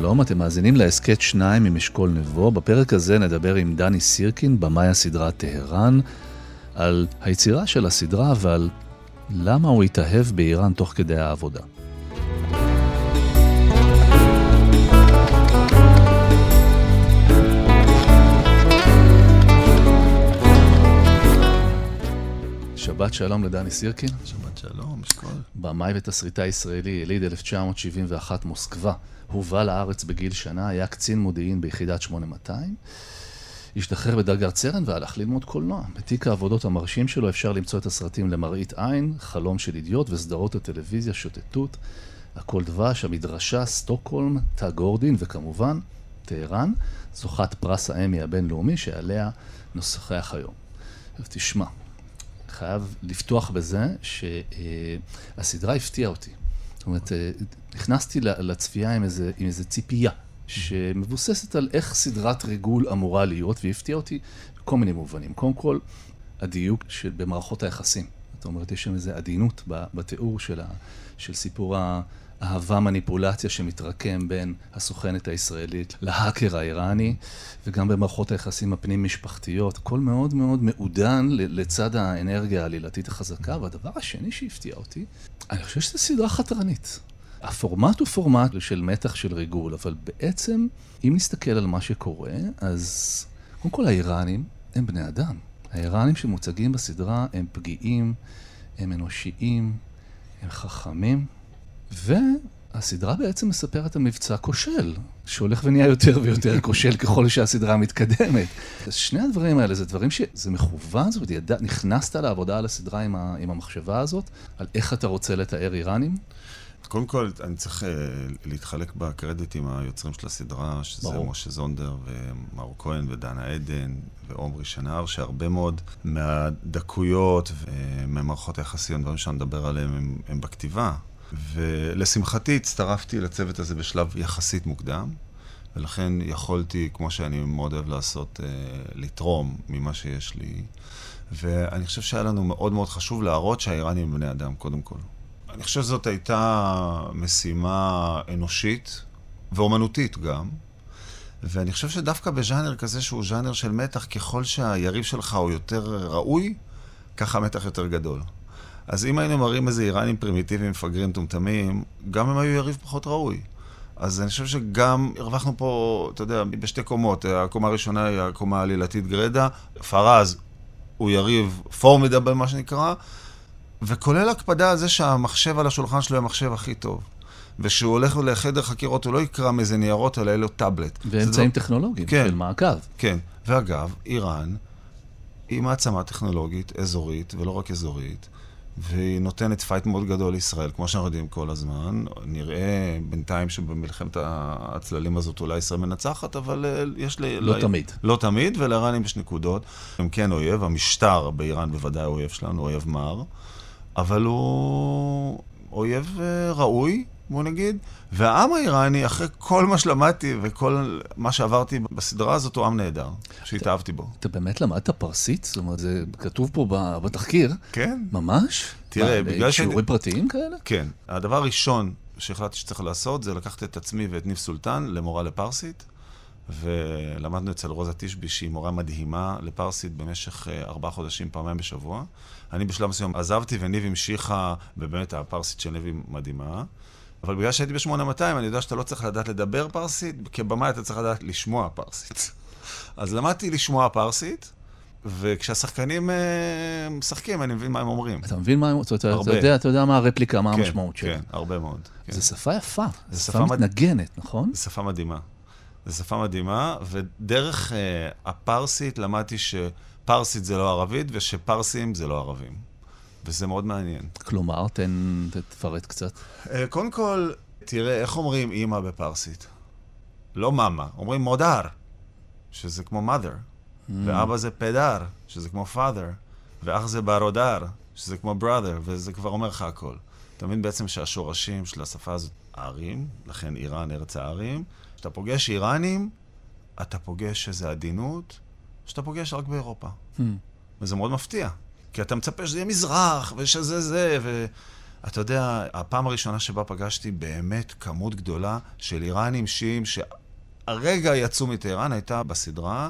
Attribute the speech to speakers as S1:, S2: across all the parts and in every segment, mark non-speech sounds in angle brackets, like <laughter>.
S1: שלום, אתם מאזינים להסכת שניים עם אשכול נבו. בפרק הזה נדבר עם דני סירקין, במאי הסדרה טהרן, על היצירה של הסדרה ועל למה הוא התאהב באיראן תוך כדי העבודה. שבת שלום לדני סירקין.
S2: שבת שלום, אשכול.
S1: במאי ותסריטאי ישראלי, יליד 1971, מוסקבה. הובא לארץ בגיל שנה, היה קצין מודיעין ביחידת 8200. השתחרר בדרגת סרן והלך ללמוד קולנוע. בתיק העבודות המרשים שלו אפשר למצוא את הסרטים למראית עין, חלום של אידיוט וסדרות הטלוויזיה שוטטות, הכל דבש, המדרשה, סטוקהולם, תא גורדין וכמובן, טהרן, זוכת פרס האמי הבינלאומי שעליה נשחח היום. תשמע, חייב לפתוח בזה שהסדרה הפתיעה אותי. זאת אומרת, נכנסתי לצפייה עם איזה, עם איזה ציפייה, שמבוססת על איך סדרת ריגול אמורה להיות, והפתיע אותי בכל מיני מובנים. קודם כל, הדיוק במערכות היחסים. זאת אומרת, יש שם איזו עדינות בתיאור של, ה, של סיפור האהבה מניפולציה שמתרקם בין הסוכנת הישראלית להאקר האיראני, וגם במערכות היחסים הפנים-משפחתיות. הכל מאוד מאוד מעודן לצד האנרגיה העלילתית החזקה. והדבר השני שהפתיע אותי, אני חושב שזו סדרה חתרנית. הפורמט הוא פורמט של מתח של ריגול, אבל בעצם, אם נסתכל על מה שקורה, אז קודם כל האיראנים הם בני אדם. האיראנים שמוצגים בסדרה הם פגיעים, הם אנושיים, הם חכמים, והסדרה בעצם מספרת על מבצע כושל, שהולך ונהיה יותר ויותר כושל ככל שהסדרה מתקדמת. אז שני הדברים האלה זה דברים שזה מכוון, זאת אומרת, נכנסת לעבודה על הסדרה עם, ה, עם המחשבה הזאת, על איך אתה רוצה לתאר איראנים.
S2: קודם כל, אני צריך uh, להתחלק בקרדיט עם היוצרים של הסדרה, שזה ברור. משה זונדר ומאור כהן ודנה עדן ועומרי שנהר, שהרבה מאוד מהדקויות וממערכות היחסים, דברים שאני מדבר עליהם, הם, הם בכתיבה. ולשמחתי הצטרפתי לצוות הזה בשלב יחסית מוקדם, ולכן יכולתי, כמו שאני מאוד אוהב לעשות, uh, לתרום ממה שיש לי. ואני חושב שהיה לנו מאוד מאוד חשוב להראות שהאיראנים הם בני אדם, קודם כל. אני חושב שזאת הייתה משימה אנושית ואומנותית גם. ואני חושב שדווקא בז'אנר כזה שהוא ז'אנר של מתח, ככל שהיריב שלך הוא יותר ראוי, ככה המתח יותר גדול. אז אם היינו מראים איזה איראנים פרימיטיביים, מפגרים, מטומטמים, גם הם היו יריב פחות ראוי. אז אני חושב שגם הרווחנו פה, אתה יודע, בשתי קומות. הקומה הראשונה היא הקומה העלילתית גרדה, פרז הוא יריב formidable, מה שנקרא, וכולל הקפדה על זה שהמחשב על השולחן שלו הוא המחשב הכי טוב. וכשהוא הולך לחדר חקירות, הוא לא יקרא מאיזה ניירות, אלא יהיה לו טאבלט.
S1: ואמצעים טכנולוגיים כן, של מעקב.
S2: כן, ואגב, איראן היא מעצמה טכנולוגית אזורית, ולא רק אזורית, והיא נותנת fight מאוד גדול לישראל, כמו שאנחנו יודעים כל הזמן. נראה בינתיים שבמלחמת הצללים הזאת אולי ישראל מנצחת, אבל אה, יש
S1: ל... לא ל... תמיד.
S2: לא תמיד, ולאיראנים יש נקודות. הם כן אויב, המשטר באיראן בוודאי אויב שלנו, אויב מר. אבל הוא אויב אה, ראוי, בוא נגיד. והעם האיראני, אחרי כל מה שלמדתי וכל מה שעברתי בסדרה הזאת, הוא עם נהדר, שהתאהבתי בו.
S1: אתה באמת למדת פרסית? זאת אומרת, זה כתוב פה בתחקיר.
S2: כן.
S1: ממש?
S2: תראה, בגלל
S1: ש... שיעורים פרטיים כאלה?
S2: כן. הדבר הראשון שהחלטתי שצריך לעשות, זה לקחת את עצמי ואת ניב סולטן למורה לפרסית. ולמדנו אצל רוזה תשבי, שהיא מורה מדהימה לפרסית במשך אה, ארבעה חודשים, פעמיים בשבוע. אני בשלב מסוים עזבתי, וניב המשיכה, ובאמת הפרסית של ניב היא מדהימה. אבל בגלל שהייתי ב-8200, אני יודע שאתה לא צריך לדעת לדבר פרסית, כבמאי אתה צריך לדעת לשמוע פרסית. אז למדתי לשמוע פרסית, וכשהשחקנים uh, משחקים, אני מבין מה הם אומרים.
S1: אתה מבין מה הם אומרים? אתה, יודע, אתה יודע מה הרפליקה, מה
S2: כן,
S1: המשמעות שלה.
S2: כן, הרבה מאוד. כן.
S1: זו שפה יפה, זו שפה מתנגנת, נכון?
S2: זו שפה מדהימה. זו שפה מדהימה, ודרך uh, הפרסית למדתי שפרסית זה לא ערבית, ושפרסים זה לא ערבים. וזה מאוד מעניין.
S1: כלומר, תן, תפרט קצת.
S2: Uh, קודם כל, תראה, איך אומרים אימא בפרסית? לא מאמה, אומרים מודר, שזה כמו mother, mm. ואבא זה פדר, שזה כמו father, ואח זה ברודר, שזה כמו brother, וזה כבר אומר לך הכל. אתה מבין בעצם שהשורשים של השפה הזאת הערים, לכן איראן ארץ הערים. כשאתה פוגש איראנים, אתה פוגש איזו עדינות שאתה פוגש רק באירופה. Hmm. וזה מאוד מפתיע, כי אתה מצפה שזה יהיה מזרח, ושזה זה, ואתה יודע, הפעם הראשונה שבה פגשתי באמת כמות גדולה של איראנים שיעים שהרגע יצאו מטהרן הייתה בסדרה.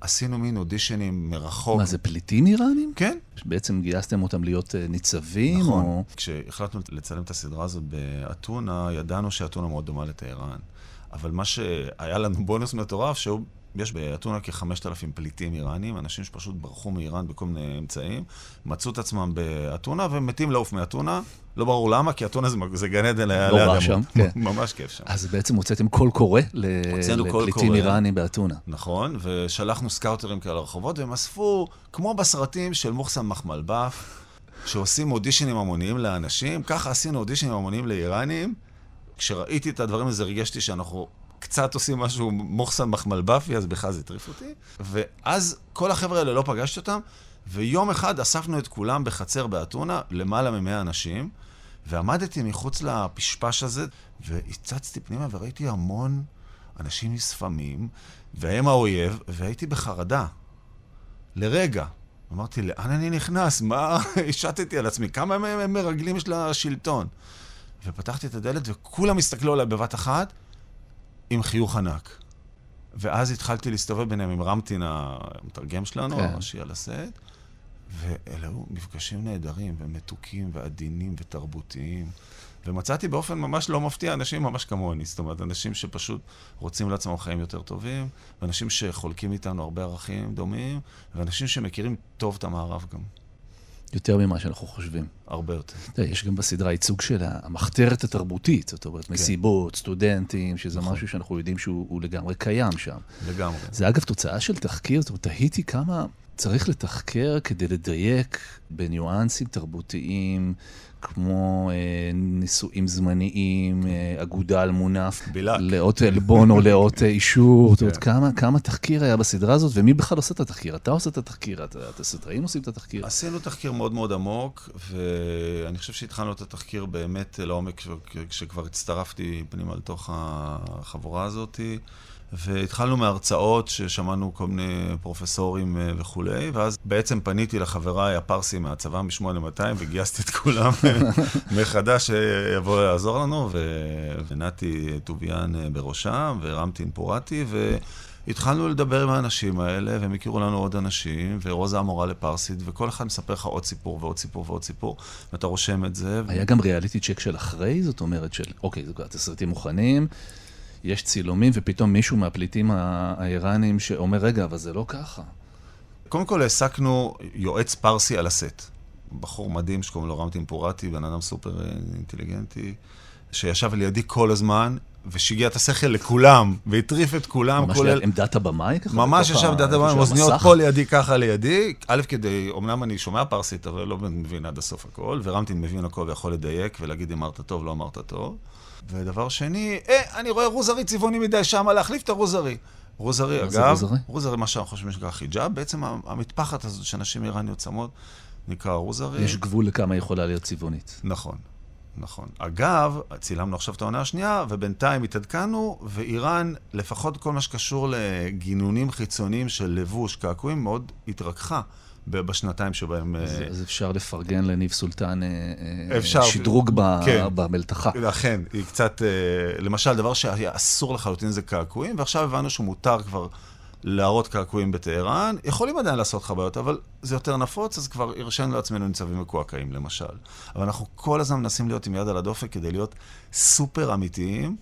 S2: עשינו מין אודישנים מרחוק.
S1: מה, זה פליטים איראנים?
S2: כן.
S1: בעצם גייסתם אותם להיות אה, ניצבים?
S2: נכון.
S1: או...
S2: כשהחלטנו לצלם את הסדרה הזאת באתונה, ידענו שאתונה מאוד דומה לטהרן. אבל מה שהיה לנו בונוס מטורף, שהוא... יש באתונה כ-5,000 פליטים איראנים, אנשים שפשוט ברחו מאיראן בכל מיני אמצעים, מצאו את עצמם באתונה ומתים לעוף מאתונה. לא ברור למה, כי אתונה זה, זה גן עדן ליד
S1: לא רע שם, כן. <laughs>
S2: ממש כיף שם.
S1: אז בעצם הוצאתם קול קורא לפליטים איראנים באתונה.
S2: נכון, ושלחנו סקאוטרים כאלה לרחובות, והם אספו, כמו בסרטים של מוחסן מחמלבף, שעושים אודישנים המוניים לאנשים, ככה עשינו אודישנים המוניים לאיראנים. כשראיתי את הדברים הזה, הרגשתי שאנחנו קצת עושים משהו מוחסן מחמלבפי, אז בכלל זה הטריף אותי. ואז כל החבר'ה האלה לא פגשתי אותם, ויום אחד אספנו את כולם בחצר באתונה, למעלה ממאה אנשים, ועמדתי מחוץ לפשפש הזה, והצצתי פנימה וראיתי המון אנשים נשפמים, והם האויב, והייתי בחרדה. לרגע. אמרתי, לאן אני נכנס? מה <laughs> השתתי על עצמי? כמה מהם מרגלים יש לשלטון? ופתחתי את הדלת וכולם הסתכלו עליי בבת אחת עם חיוך ענק. ואז התחלתי להסתובב ביניהם עם רמטין המתרגם שלנו, כן. הראשי על הסט, ואלה היו מפגשים נהדרים ומתוקים ועדינים ותרבותיים. ומצאתי באופן ממש לא מפתיע אנשים ממש כמוני, זאת אומרת, אנשים שפשוט רוצים לעצמם חיים יותר טובים, ואנשים שחולקים איתנו הרבה ערכים דומים, ואנשים שמכירים טוב את המערב גם.
S1: יותר ממה שאנחנו חושבים.
S2: הרבה יותר.
S1: יש גם בסדרה ייצוג של המחתרת התרבותית, זאת אומרת, כן. מסיבות, סטודנטים, שזה נכון. משהו שאנחנו יודעים שהוא לגמרי קיים שם.
S2: לגמרי.
S1: זה אגב תוצאה של תחקיר, זאת אומרת, תהיתי כמה צריך לתחקר כדי לדייק בניואנסים תרבותיים, כמו אה, נישואים זמניים, אה, אגודה על מונף,
S2: בילק.
S1: לאות עלבון או לאות אישור. זאת אומרת, כן. כמה, כמה תחקיר היה בסדרה הזאת, ומי בכלל עושה את התחקיר? אתה עושה את התחקיר, אתה, הסדראים עושים את התחקיר.
S2: עשינו תחקיר מאוד מאוד עמוק, ואני חושב שהתחלנו את התחקיר באמת לעומק, כשכבר הצטרפתי פנימה לתוך החבורה הזאת. והתחלנו מהרצאות ששמענו כל מיני פרופסורים אה, וכולי, ואז בעצם פניתי לחבריי הפרסים מהצבא מ-8200 וגייסתי את כולם <laughs> מחדש שיבואו לעזור לנו, ו... ונתי טוביאן אה, בראשם, ורמטין פורטי, והתחלנו לדבר עם האנשים האלה, והם הכירו לנו עוד אנשים, ורוזה המורה לפרסית, וכל אחד מספר לך עוד סיפור ועוד סיפור ועוד סיפור, ואתה רושם את זה.
S1: היה ו... גם ריאליטי צ'ק של אחרי, זאת אומרת של, אוקיי, זה כבר תסריטים מוכנים. יש צילומים, ופתאום מישהו מהפליטים האיראנים שאומר, רגע, אבל זה לא ככה.
S2: קודם כל העסקנו יועץ פרסי על הסט. בחור מדהים שקוראים לו רמטין פורטי, בן אדם סופר אה, אינטליגנטי, שישב לידי כל הזמן, ושיגע את השכל לכולם, והטריף את כולם.
S1: ממש ליד עמדת הבמאי ככה?
S2: ממש ישב עמדת הבמאי, עם אוזניות פה לידי, ככה לידי. א', כדי, אמנם אני שומע פרסית, אבל לא מבין עד הסוף הכל, ורמטין מבין הכל ויכול לדייק ולהגיד אם אמרת טוב, לא אמרת טוב. ודבר שני, אה, אני רואה רוזרי צבעוני מדי שם, להחליף את הרוזרי. רוזרי, אגב, רוזרי? רוזרי, מה שאנחנו חושבים שנקרא חיג'אב, בעצם המטפחת הזאת שנשים איראניות שמות, נקרא רוזרי.
S1: יש גבול לכמה יכולה להיות צבעונית.
S2: נכון, נכון. אגב, צילמנו עכשיו את העונה השנייה, ובינתיים התעדכנו, ואיראן, לפחות כל מה שקשור לגינונים חיצוניים של לבוש, קעקועים, מאוד התרככה. בשנתיים שבהם...
S1: אז, uh, אז אפשר לפרגן לניב סולטן אה, אה, אפשר, שדרוג ב, כן, במלתחה.
S2: אכן, היא קצת... למשל, דבר שהיה אסור לחלוטין זה קעקועים, ועכשיו הבנו שהוא מותר כבר להראות קעקועים בטהרן. יכולים עדיין לעשות חוויות, אבל זה יותר נפוץ, אז כבר הרשינו לעצמנו ניצבים מקועקעים, למשל. אבל אנחנו כל הזמן מנסים להיות עם יד על הדופק כדי להיות סופר אמיתיים.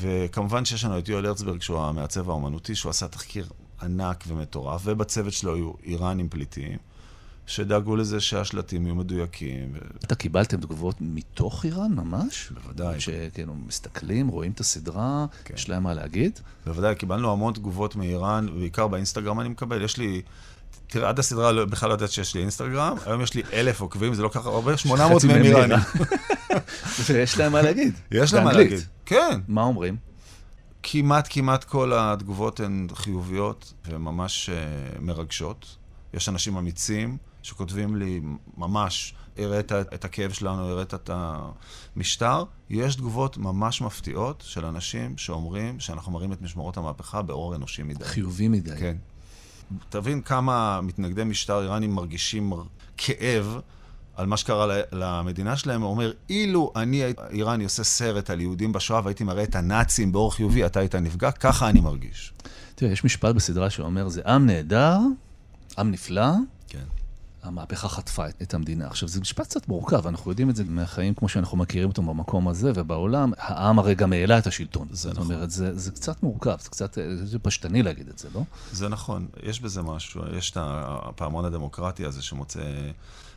S2: וכמובן שיש לנו את יואל הרצברג, שהוא המעצב האומנותי, שהוא עשה תחקיר ענק ומטורף, ובצוות שלו היו איראנים פליטים, שדאגו לזה שהשלטים יהיו מדויקים.
S1: אתה קיבלתם תגובות מתוך איראן ממש?
S2: בוודאי.
S1: שכאילו מסתכלים, רואים את הסדרה, כן. יש להם מה להגיד?
S2: בוודאי, קיבלנו המון תגובות מאיראן, בעיקר באינסטגרם אני מקבל. יש לי... תראה, עד הסדרה לא, בכלל לא יודעת שיש לי אינסטגרם, היום יש לי אלף עוקבים, זה לא ככה הרבה, 800 מהם איראנים.
S1: ויש <laughs> להם מה להגיד.
S2: יש להם מה להגיד, כן.
S1: מה אומרים?
S2: כמעט כמעט כל התגובות הן חיוביות וממש uh, מרגשות. יש אנשים אמיצים שכותבים לי ממש, הראית את הכאב שלנו, הראית את המשטר. יש תגובות ממש מפתיעות של אנשים שאומרים שאנחנו מראים את משמרות המהפכה באור אנושי מדי.
S1: חיובי מדי.
S2: כן. תבין כמה מתנגדי משטר איראנים מרגישים כאב על מה שקרה למדינה שלהם, הוא אומר, אילו אני איראני עושה סרט על יהודים בשואה והייתי מראה את הנאצים באור חיובי, אתה היית נפגע, ככה אני מרגיש.
S1: תראה, יש משפט בסדרה שאומר, זה עם נהדר, עם נפלא,
S2: כן.
S1: המהפכה חטפה את המדינה. עכשיו, זה משפט קצת מורכב, אנחנו יודעים את זה מהחיים כמו שאנחנו מכירים אותם במקום הזה, ובעולם, העם הרי גם העלה את השלטון. זה זאת נכון. אומרת, זה, זה קצת מורכב, זה קצת זה פשטני להגיד את זה, לא?
S2: זה נכון, יש בזה משהו, יש את הפעמון הדמוקרטי הזה שמוצא...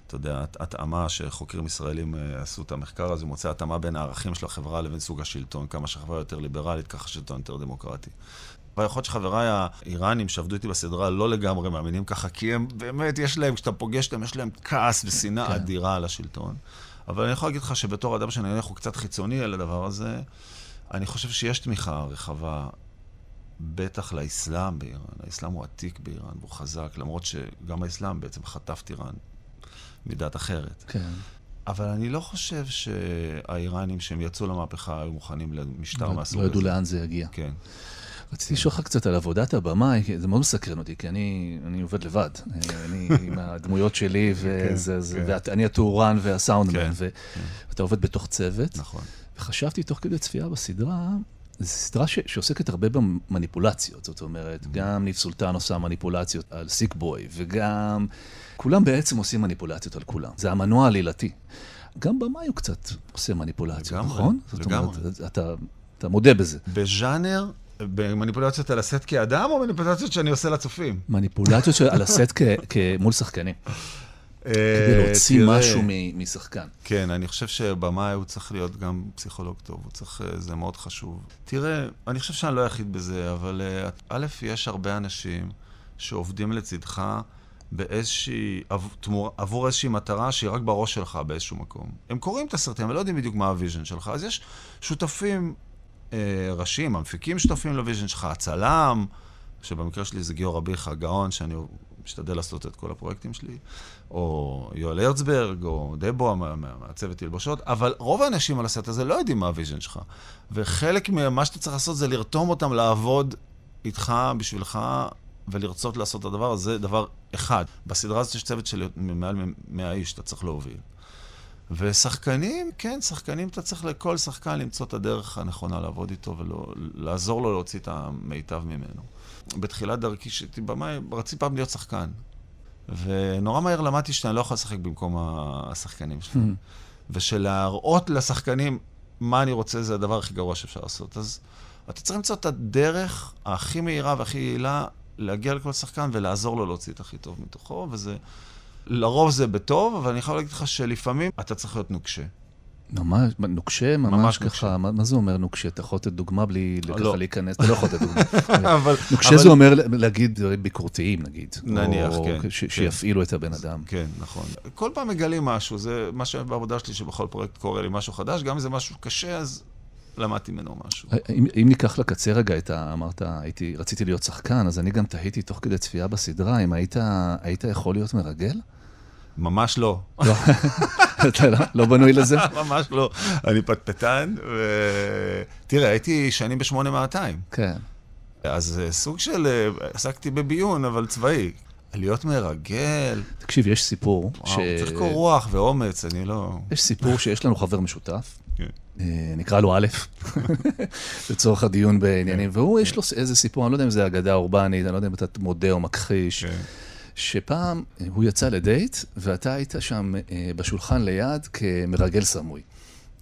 S2: אתה יודע, התאמה שחוקרים ישראלים אה, עשו את המחקר הזה, מוצא התאמה בין הערכים של החברה לבין סוג השלטון. כמה שהחברה יותר ליברלית, ככה שלטון יותר דמוקרטי. ויכול להיות שחבריי האיראנים שעבדו איתי בסדרה לא לגמרי מאמינים ככה, כי הם באמת, יש להם, כשאתה פוגש אותם, יש להם כעס ושנאה כן. אדירה על השלטון. אבל אני יכול להגיד לך שבתור אדם שנניח הוא קצת חיצוני על הדבר הזה, אני חושב שיש תמיכה רחבה, בטח לאסלאם באיראן. האסלאם הוא עתיק באיראן, והוא חזק, למרות שגם האסלאם בעצם חטף את איראן מדת אחרת.
S1: כן.
S2: אבל אני לא חושב שהאיראנים, שהם יצאו למהפכה, היו מוכנים למשטר לא, מהסוג
S1: הזה. לא ידעו לאן זה יגיע.
S2: כן.
S1: רציתי לשאול אותך קצת על עבודת הבמאי, זה מאוד מסקרן אותי, כי אני, אני עובד לבד. אני <laughs> עם הדמויות שלי, וזה, כן, כן. ואני הטורן והסאונדמן, כן, כן. ואתה עובד בתוך צוות.
S2: נכון.
S1: וחשבתי תוך כדי צפייה בסדרה, זו סדרה ש, שעוסקת הרבה במניפולציות, זאת אומרת, mm-hmm. גם ניב סולטן עושה מניפולציות על סיק בוי, וגם... כולם בעצם עושים מניפולציות על כולם. זה המנוע העלילתי. גם במאי הוא קצת עושה מניפולציות, לגמרי, נכון?
S2: לגמרי.
S1: זאת אומרת, אתה, אתה מודה בזה.
S2: בז'אנר במניפולציות על הסט כאדם, או מניפולציות שאני עושה לצופים?
S1: מניפולציות על הסט מול שחקנים. כדי אה, להוציא משהו משחקן.
S2: כן, אני חושב שבמאי הוא צריך להיות גם פסיכולוג טוב, הוא צריך, אה, זה מאוד חשוב. תראה, אני חושב שאני לא היחיד בזה, אבל אה, א', יש הרבה אנשים שעובדים לצדך באיזושהי, עבור איזושהי מטרה שהיא רק בראש שלך באיזשהו מקום. הם קוראים את הסרטים, אבל לא יודעים בדיוק מה ה vision שלך, אז יש שותפים אה, ראשיים, המפיקים שותפים ל vision שלך, הצלם, שבמקרה שלי זה גיורא ביח הגאון, שאני משתדל לעשות את כל הפרויקטים שלי, או יואל הרצברג, או דבו, מהצוות תלבושות, אבל רוב האנשים על הסרט הזה לא יודעים מה ה vision שלך. וחלק ממה שאתה צריך לעשות זה לרתום אותם לעבוד איתך, בשבילך, ולרצות לעשות את הדבר הזה, דבר אחד. בסדרה הזאת יש צוות של מעל 100 איש שאתה צריך להוביל. ושחקנים, כן, שחקנים, אתה צריך לכל שחקן למצוא את הדרך הנכונה לעבוד איתו ולעזור לו להוציא את המיטב ממנו. בתחילת דרכי, שהייתי במאי, רציתי פעם להיות שחקן. ונורא מהר למדתי שאני לא יכול לשחק במקום השחקנים שלי. <laughs> ושלהראות לשחקנים מה אני רוצה זה הדבר הכי גרוע שאפשר לעשות. אז אתה צריך למצוא את הדרך הכי מהירה והכי יעילה להגיע לכל שחקן ולעזור לו להוציא את הכי טוב מתוכו, וזה... לרוב זה בטוב, אבל אני יכול להגיד לך שלפעמים אתה צריך להיות נוקשה.
S1: ממש, נוקשה, ממש, ממש ככה, נוקשה. מה, מה זה אומר נוקשה? אתה יכול לתת דוגמה בלי לא. ככה להיכנס? אתה לא יכול לתת דוגמה. <laughs> אבל, נוקשה אבל... זה אומר להגיד דברים ביקורתיים, נגיד.
S2: נניח, או, כן.
S1: ש, כן. שיפעילו את הבן אדם.
S2: כן, נכון. כל פעם מגלים משהו, זה מה שבעבודה שלי, שבכל פרויקט קורה לי משהו חדש, גם אם זה משהו קשה, אז למדתי ממנו משהו.
S1: אם, אם ניקח לקצה רגע את ה... אמרת, הייתי, רציתי להיות שחקן, אז אני גם תהיתי תוך כדי צפייה בסדרה, אם היית, היית יכול להיות מרגל?
S2: ממש לא.
S1: לא. <laughs> אתה לא, לא בנוי לזה? <laughs>
S2: ממש לא. אני פטפטן, ו... תראה, הייתי שנים ב-8200.
S1: כן.
S2: אז אה, סוג של, אה, עסקתי בביון, אבל צבאי. להיות מרגל.
S1: תקשיב, יש סיפור
S2: וואו, ש... צריך קור רוח ואומץ, אני לא...
S1: יש סיפור שיש לנו חבר משותף, כן. אה, נקרא לו א', <laughs> לצורך הדיון בעניינים, כן. והוא, יש לו איזה סיפור, אני לא יודע אם זה אגדה אורבנית, אני לא יודע אם אתה מודה או מכחיש. כן. שפעם הוא יצא לדייט, ואתה היית שם אה, בשולחן ליד כמרגל סמוי.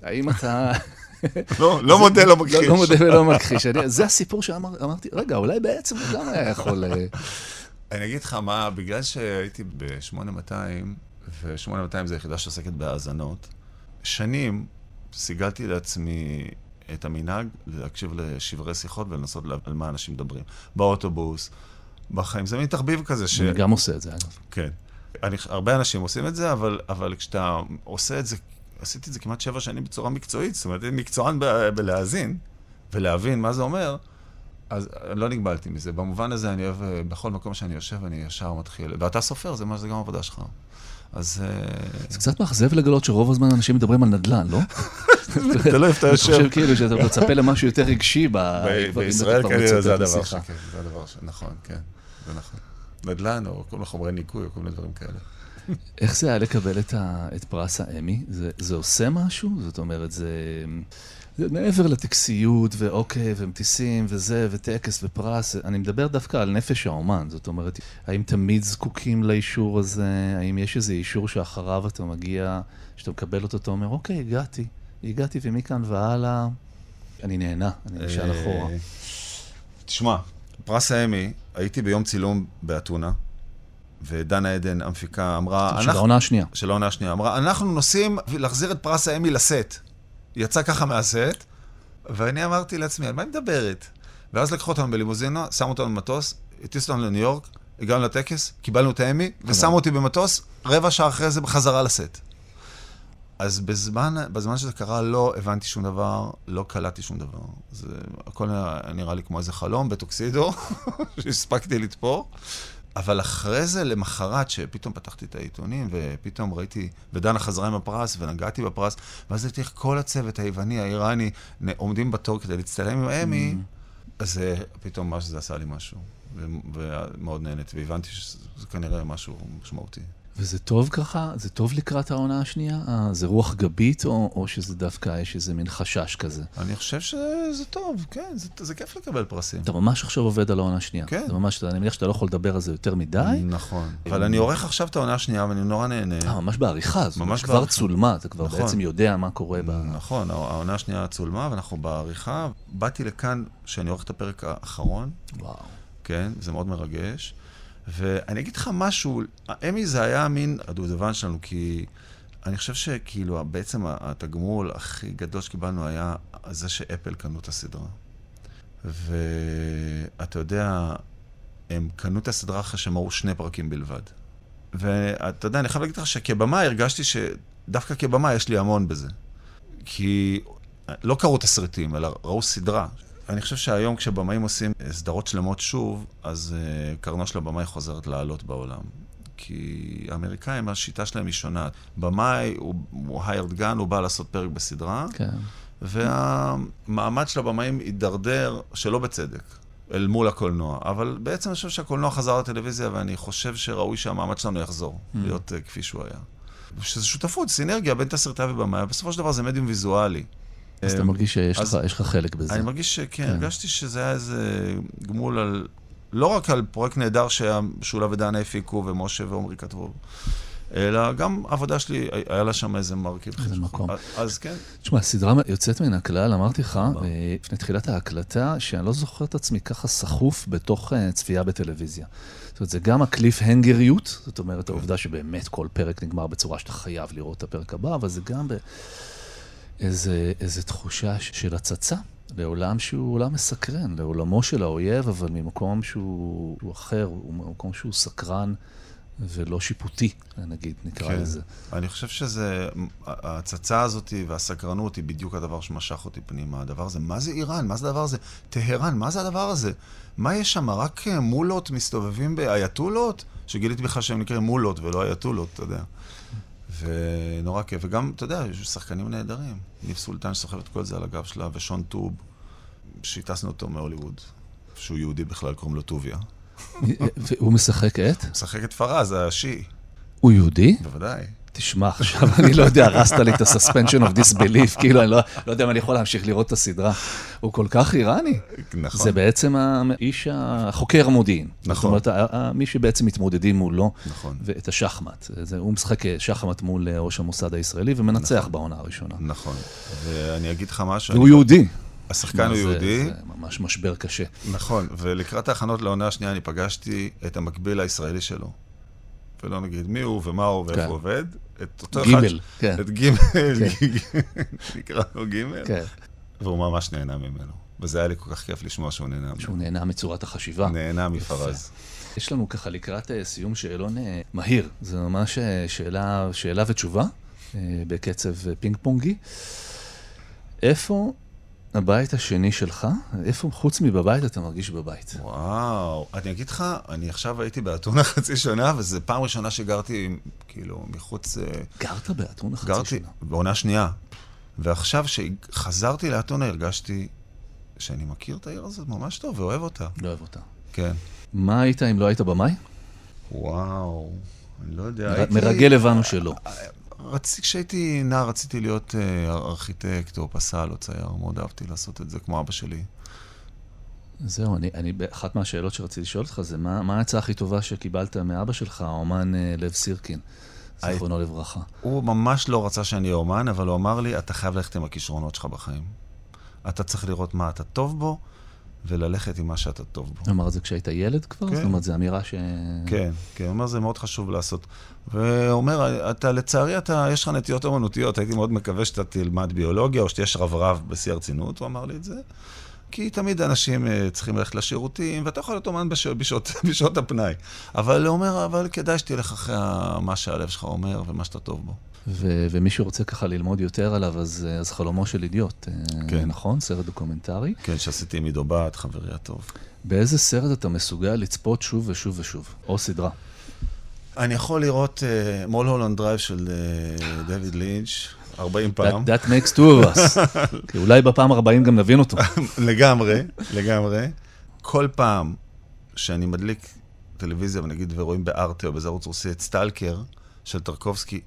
S1: האם אתה... <laughs>
S2: לא, לא מודה, לא מכחיש.
S1: לא מודה ולא מכחיש. זה הסיפור שאמרתי, רגע, אולי בעצם הוא גם היה יכול... אה, <laughs>
S2: אני אגיד לך מה, בגלל שהייתי ב-8200, ו-8200 זו יחידה שעוסקת בהאזנות, שנים סיגלתי לעצמי את המנהג להקשיב לשברי שיחות ולנסות על מה אנשים מדברים. באוטובוס, בחיים. זה מין תחביב כזה ש...
S1: אני גם עושה את זה, אגב.
S2: כן. אני, הרבה אנשים עושים את זה, אבל, אבל כשאתה עושה את זה, עשיתי את זה כמעט שבע שנים בצורה מקצועית, זאת אומרת, אני מקצוען ב- בלהאזין ולהבין מה זה אומר, אז לא נגבלתי מזה. במובן הזה אני אוהב, בכל מקום שאני יושב, אני ישר מתחיל. ואתה סופר, זה מה שזה גם העבודה שלך. אז... אה,
S1: זה קצת מאכזב לגלות שרוב הזמן אנשים מדברים על נדל"ן, לא? <laughs>
S2: אתה לא איפה אתה יושב.
S1: אני חושב כאילו שאתה מצפה למשהו יותר רגשי.
S2: בישראל כנראה זה הדבר ש... כן, זה הדבר ש... נכון, כן, זה נכון. נדל"ן או כל מיני חומרי ניקוי או כל מיני דברים כאלה.
S1: איך זה היה לקבל את, ה, את פרס האמי? זה, זה עושה משהו? זאת אומרת, זה מעבר לטקסיות, ואוקיי, ומטיסים, וזה, וטקס, ופרס. אני מדבר דווקא על נפש האומן. זאת אומרת, האם תמיד זקוקים לאישור הזה? האם יש איזה אישור שאחריו אתה מגיע, שאתה מקבל אותו, אתה אומר, אוקיי, הגעתי. הגעתי, ומכאן והלאה, אני נהנה, אני נשאל
S2: אה,
S1: אחורה.
S2: תשמע, פרס האמי, הייתי ביום צילום באתונה. ודנה עדן, המפיקה, אמרה...
S1: של העונה השנייה.
S2: של העונה השנייה. אמרה, אנחנו נוסעים להחזיר את פרס האמי לסט. יצא ככה מהסט, ואני אמרתי לעצמי, על מה היא מדברת? ואז לקחו אותנו בלימוזינה, שמו אותנו במטוס, הטיסו אותנו לניו יורק, הגענו לטקס, קיבלנו את האמי, ושמו אותי במטוס, רבע שעה אחרי זה בחזרה לסט. אז בזמן, בזמן שזה קרה לא הבנתי שום דבר, לא קלטתי שום דבר. זה הכל נראה לי כמו איזה חלום בטוקסידו, <laughs> שהספקתי לתפור. אבל אחרי זה, למחרת, שפתאום פתחתי את העיתונים, ופתאום ראיתי, ודנה חזרה עם הפרס, ונגעתי בפרס, ואז ראיתי איך כל הצוות היווני, האיראני, עומדים בתור כדי להצטלם עם אמי, mm-hmm. אז פתאום מה שזה עשה לי משהו. ומאוד נהניתי, והבנתי שזה כנראה משהו משמעותי.
S1: וזה טוב ככה? זה טוב לקראת העונה השנייה? אה, זה רוח גבית, או, או שזה דווקא יש איזה מין חשש כזה?
S2: אני חושב שזה טוב, כן, זה, זה כיף לקבל פרסים.
S1: אתה ממש עכשיו עובד על העונה השנייה.
S2: כן.
S1: זה ממש, אני מניח שאתה לא יכול לדבר על זה יותר מדי.
S2: נכון. אבל אני עורך עכשיו את העונה השנייה, ואני נורא נהנה.
S1: אה, ממש בעריכה. זאת אומרת, כבר צולמה, אתה כבר נכון. בעצם יודע מה קורה ב...
S2: נכון, העונה השנייה צולמה, ואנחנו בעריכה. באתי לכאן, שאני עורך את הפרק האחרון.
S1: וואו.
S2: כן, זה מאוד מרגש. ואני אגיד לך משהו, אמי זה היה מין הדובדבן שלנו, כי אני חושב שכאילו בעצם התגמול הכי גדול שקיבלנו היה זה שאפל קנו את הסדרה. ואתה יודע, הם קנו את הסדרה אחרי שהם ראו שני פרקים בלבד. ואתה יודע, אני חייב להגיד לך שכבמה הרגשתי שדווקא כבמה יש לי המון בזה. כי לא קראו תסריטים, אלא ראו סדרה. אני חושב שהיום כשבמאים עושים סדרות שלמות שוב, אז uh, קרנו של הבמאי חוזרת לעלות בעולם. כי האמריקאים, השיטה שלהם היא שונה. במאי הוא, הוא hired gun, הוא בא לעשות פרק בסדרה,
S1: כן.
S2: והמעמד של הבמאים הידרדר שלא בצדק. אל מול הקולנוע. אבל בעצם אני חושב שהקולנוע חזר לטלוויזיה, ואני חושב שראוי שהמעמד שלנו יחזור, mm. להיות uh, כפי שהוא היה. שזה שותפות, סינרגיה בין תסריטאי ובמאי, בסופו של דבר זה מדיום ויזואלי.
S1: אז אתה אמ, מרגיש שיש לך, חלק בזה.
S2: אני מרגיש שכן, כן. הרגשתי שזה היה איזה גמול על, לא רק על פרויקט נהדר ששולה ודנה הפיקו ומשה ועומרי כתבו, אלא גם עבודה שלי, היה לה שם איזה מרכיב.
S1: איזה מקום.
S2: אז כן.
S1: תשמע, הסדרה יוצאת מן הכלל, אמרתי לך, אה, לפני תחילת ההקלטה, שאני לא זוכר את עצמי ככה סחוף בתוך אה, צפייה בטלוויזיה. זאת אומרת, זה גם הקליף הנגריות, זאת אומרת, העובדה שבאמת כל פרק נגמר בצורה שאתה חייב לראות את הפרק הבא, אבל זה גם ב... איזה, איזה תחושה של הצצה לעולם שהוא עולם מסקרן, לעולמו של האויב, אבל ממקום שהוא אחר, הוא מקום שהוא סקרן ולא שיפוטי, נגיד, נקרא כן. לזה.
S2: אני חושב שזה, ההצצה הזאת והסקרנות היא בדיוק הדבר שמשך אותי פנימה. הדבר הזה, מה זה איראן? מה זה הדבר הזה? טהרן, מה זה הדבר הזה? מה יש שם? רק מולות מסתובבים באייתולות? שגיליתי בכלל שהם נקראים מולות ולא אייתולות, אתה יודע. ונורא כיף. וגם, אתה יודע, יש שחקנים נהדרים. ניב סולטן שסוחב את כל זה על הגב שלה, ושון טוב, שהטסנו אותו מהוליווד, שהוא יהודי בכלל, קוראים לו טוביה. <laughs>
S1: והוא משחק את?
S2: משחק את פרז, השיעי.
S1: הוא יהודי?
S2: בוודאי.
S1: תשמע, עכשיו אני לא יודע, הרסת לי את ה-suspension of disbelief, כאילו, אני לא, לא יודע אם אני יכול להמשיך לראות את הסדרה. הוא כל כך איראני.
S2: נכון.
S1: זה בעצם האיש, החוקר המודיעין.
S2: נכון.
S1: זאת אומרת, מי שבעצם מתמודדים מולו.
S2: נכון.
S1: ואת השחמט. זה, הוא משחק שחמט מול ראש המוסד הישראלי ומנצח נכון. בעונה הראשונה.
S2: נכון. ואני אגיד לך משהו.
S1: והוא יהודי.
S2: השחקן הוא יהודי.
S1: זה ממש משבר קשה.
S2: נכון, ולקראת ההכנות לעונה השנייה אני פגשתי את המקביל הישראלי שלו. ולא נגיד מי הוא ומה הוא ואיפה
S1: כן.
S2: הוא עובד. את אותו
S1: גימל,
S2: אחד,
S1: כן.
S2: את גימל,
S1: כן. <laughs>
S2: נקרא לו גימל,
S1: כן.
S2: והוא ממש נהנה ממנו. וזה היה לי כל כך כיף לשמוע שהוא נהנה
S1: שהוא
S2: ממנו.
S1: נהנה מצורת החשיבה.
S2: נהנה מפרז.
S1: יש לנו ככה לקראת אה, סיום שאלון אה, מהיר. זה ממש אה, שאלה, שאלה ותשובה, בקצב פינג פונגי. איפה הבית השני שלך? איפה חוץ מבבית אתה מרגיש בבית?
S2: וואו, אני אגיד לך, אני עכשיו הייתי באתונה <laughs> חצי שנה, וזו פעם ראשונה שגרתי, כאילו, מחוץ... אה,
S1: גרת באתונה חצי
S2: גרתי
S1: שנה.
S2: בעונה שנייה. ועכשיו, כשחזרתי לאתונה, הרגשתי שאני מכיר את העיר הזאת ממש טוב ואוהב אותה.
S1: לא אוהב אותה.
S2: כן.
S1: מה היית אם לא היית במאי?
S2: וואו, אני לא יודע.
S1: מר-
S2: הייתי-
S1: מרגל הבנו שלא.
S2: רצ... כשהייתי נער רציתי להיות אה, ארכיטקט או פסל או צייר, מאוד אהבתי לעשות את זה, כמו אבא שלי.
S1: זהו, אני, אני, אחת מהשאלות שרציתי לשאול אותך זה, מה, מה העצה הכי טובה שקיבלת מאבא שלך, האומן אה, לב סירקין, זיכרונו לברכה?
S2: הוא ממש לא רצה שאני אהיה אומן, אבל הוא אמר לי, אתה חייב ללכת עם הכישרונות שלך בחיים. אתה צריך לראות מה אתה טוב בו, וללכת עם מה שאתה טוב בו.
S1: אמר את זה כשהיית ילד כבר?
S2: כן.
S1: זאת אומרת, זו אמירה ש...
S2: כן, כן, הוא אומר, זה מאוד חשוב לעשות. והוא אומר, אתה, לצערי, אתה, יש לך נטיות אומנותיות, הייתי מאוד מקווה שאתה תלמד ביולוגיה, או שתהיה שרברב בשיא הרצינות, הוא אמר לי את זה. כי תמיד אנשים אה, צריכים ללכת לשירותים, ואתה יכול להיות אומן בש, בשעות, <laughs> בשעות הפנאי. אבל הוא אומר, אבל כדאי שתלך אחרי מה שהלב שלך אומר ומה שאתה טוב בו.
S1: ו- ומי שרוצה ככה ללמוד יותר עליו, אז, אה, אז חלומו של אידיוט, אה,
S2: כן.
S1: נכון? סרט דוקומנטרי.
S2: כן, שעשיתי עם עידו בת, חברי הטוב.
S1: באיזה סרט אתה מסוגל לצפות שוב ושוב ושוב? או סדרה.
S2: אני יכול לראות אה, מולהולנד דרייב של אה, דויד לינץ' 40 פעם.
S1: That, that makes two of us. <laughs> כי אולי בפעם 40 גם נבין אותו. <laughs>
S2: לגמרי, לגמרי. כל פעם שאני מדליק טלוויזיה, ונגיד, ורואים בארטה או באיזה ערוץ רוסי את סטלקר של טרקובסקי,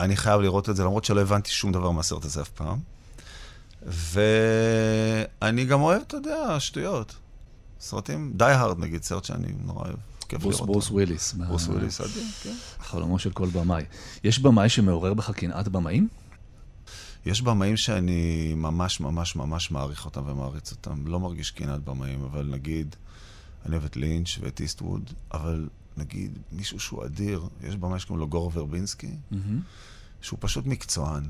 S2: אני חייב לראות את זה, למרות שלא הבנתי שום דבר מהסרט הזה אף פעם. ואני גם אוהב, אתה יודע, שטויות. סרטים, Die Hard נגיד, סרט שאני נורא אוהב. כיף
S1: ברוס,
S2: לראות
S1: ברוס. וויליס.
S2: ברוס וויליס, אדיר, כן.
S1: חלומו של כל במאי. יש במאי שמעורר בך קנאת במאים?
S2: יש במאים שאני ממש ממש ממש מעריך אותם ומעריץ אותם. לא מרגיש קנאת במאים, אבל נגיד, אני אוהב את לינץ' ואת איסטווד, אבל נגיד מישהו שהוא אדיר, יש במאי שקוראים לו גור ורבינסקי, שהוא פשוט מקצוען.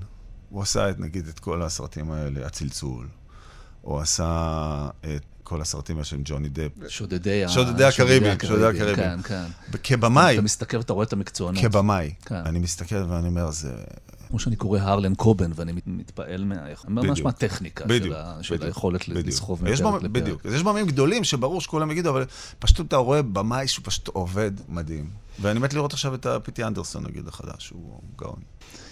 S2: הוא עשה את, נגיד, את כל הסרטים האלה, הצלצול, או עשה את כל הסרטים האלה של ג'וני דפ.
S1: שודדי ה-
S2: שודדי הקריבים, שודדי הקריבים.
S1: כן, כן.
S2: כבמאי,
S1: אתה מסתכל ואתה רואה את המקצוענות.
S2: כבמאי,
S1: כן.
S2: אני מסתכל ואני אומר, זה...
S1: כמו שאני קורא הרלן קובן, ואני מת- מתפעל מה- ממש
S2: בדיוק.
S1: מהטכניקה של ה- של היכולת. לסחוב מפרק לפרק.
S2: בדיוק. אז יש במאים גדולים שברור שכולם יגידו, אבל פשוט אתה רואה במאי שהוא פשוט עובד מדהים. ואני מת לראות עכשיו את הפיטי אנדרסון, נגיד, החדש, הוא גאון.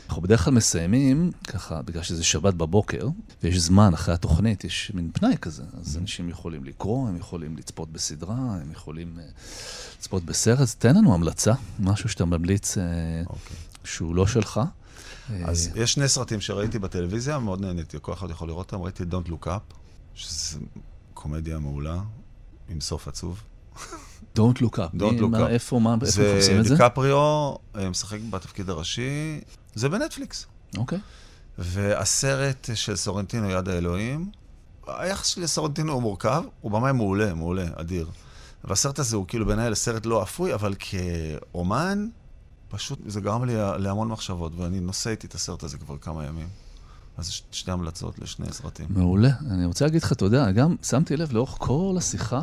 S1: אנחנו בדרך כלל מסיימים, ככה, בגלל שזה שבת בבוקר, ויש זמן אחרי התוכנית, יש מין פנאי כזה. אז
S2: Mm-hmm.
S1: אנשים יכולים לקרוא, הם יכולים לצפות בסדרה, הם יכולים אה, לצפות בסרט. תן לנו המלצה, משהו שאתה ממליץ אה,
S2: אוקיי.
S1: שהוא לא שלך. אה,
S2: אז יש שני סרטים שראיתי בטלוויזיה, מאוד נהניתי, כל אחד יכול לראות אותם. ראיתי Don't Look Up, שזה קומדיה מעולה, עם סוף עצוב.
S1: Don't look up.
S2: Don't look
S1: מה-
S2: up.
S1: איפה, מה, איפה
S2: זה
S1: עושים את זה?
S2: דיקפריו אה, משחק בתפקיד הראשי, זה בנטפליקס.
S1: אוקיי.
S2: והסרט של סורנטינו, יד האלוהים, היחס שלי לסורנטינו הוא מורכב, הוא במאי מעולה, מעולה, אדיר. והסרט הזה הוא כאילו בעיניי לסרט לא אפוי, אבל כאומן, פשוט זה גרם לי להמון מחשבות, ואני נושא איתי את הסרט הזה כבר כמה ימים. אז יש שתי המלצות לשני סרטים.
S1: מעולה. אני רוצה להגיד לך, אתה יודע, גם שמתי לב לאורך כל השיחה,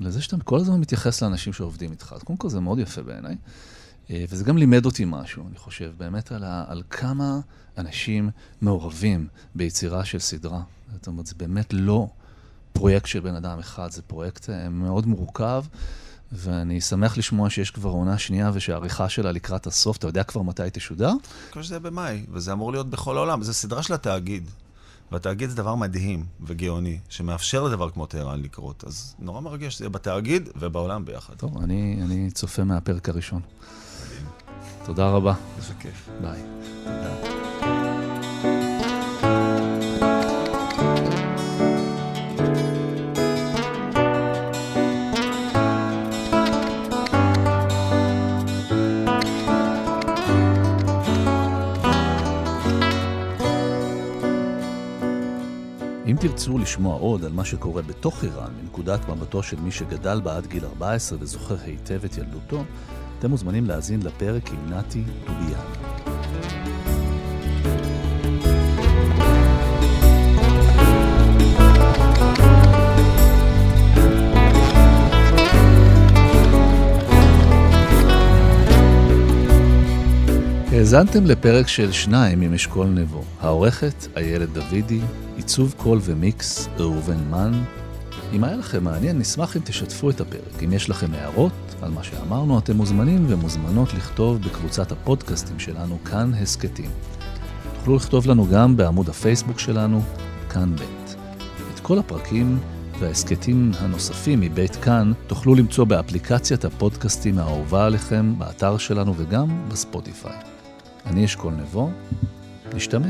S1: לזה שאתה כל הזמן מתייחס לאנשים שעובדים איתך. אז קודם כל זה מאוד יפה בעיניי. אה, וזה גם לימד אותי משהו, אני חושב, באמת על, ה, על כמה אנשים מעורבים ביצירה של סדרה. זאת אומרת, זה באמת לא פרויקט של בן אדם אחד, זה פרויקט אה, מאוד מורכב, ואני שמח לשמוע שיש כבר עונה שנייה ושהעריכה שלה לקראת הסוף, אתה יודע כבר מתי תשודר?
S2: כמו שזה במאי, וזה אמור להיות בכל העולם. זו סדרה של התאגיד. והתאגיד זה דבר מדהים וגאוני, שמאפשר לדבר כמו טהרן לקרות. אז נורא מרגש שזה יהיה בתאגיד ובעולם ביחד.
S1: טוב, אני, אני צופה מהפרק הראשון. תודה רבה.
S2: איזה כיף.
S1: ביי. אם תרצו לשמוע עוד על מה שקורה בתוך איראן, מנקודת מבטו של מי שגדל בה עד גיל 14 וזוכר היטב את ילדותו, אתם מוזמנים להאזין לפרק עם נתי דוביאן. האזנתם לפרק של שניים עם אשכול נבו. העורכת, איילת דוידי, עיצוב קול ומיקס, ראובן מן. אם היה לכם מעניין, נשמח אם תשתפו את הפרק. אם יש לכם הערות על מה שאמרנו, אתם מוזמנים ומוזמנות לכתוב בקבוצת הפודקאסטים שלנו, כאן הסכתים. תוכלו לכתוב לנו גם בעמוד הפייסבוק שלנו, כאן ב'. את כל הפרקים וההסכתים הנוספים מבית כאן תוכלו למצוא באפליקציית הפודקאסטים האהובה עליכם, באתר שלנו וגם בספוטיפיי. אני אשכול נבו, נשתמע.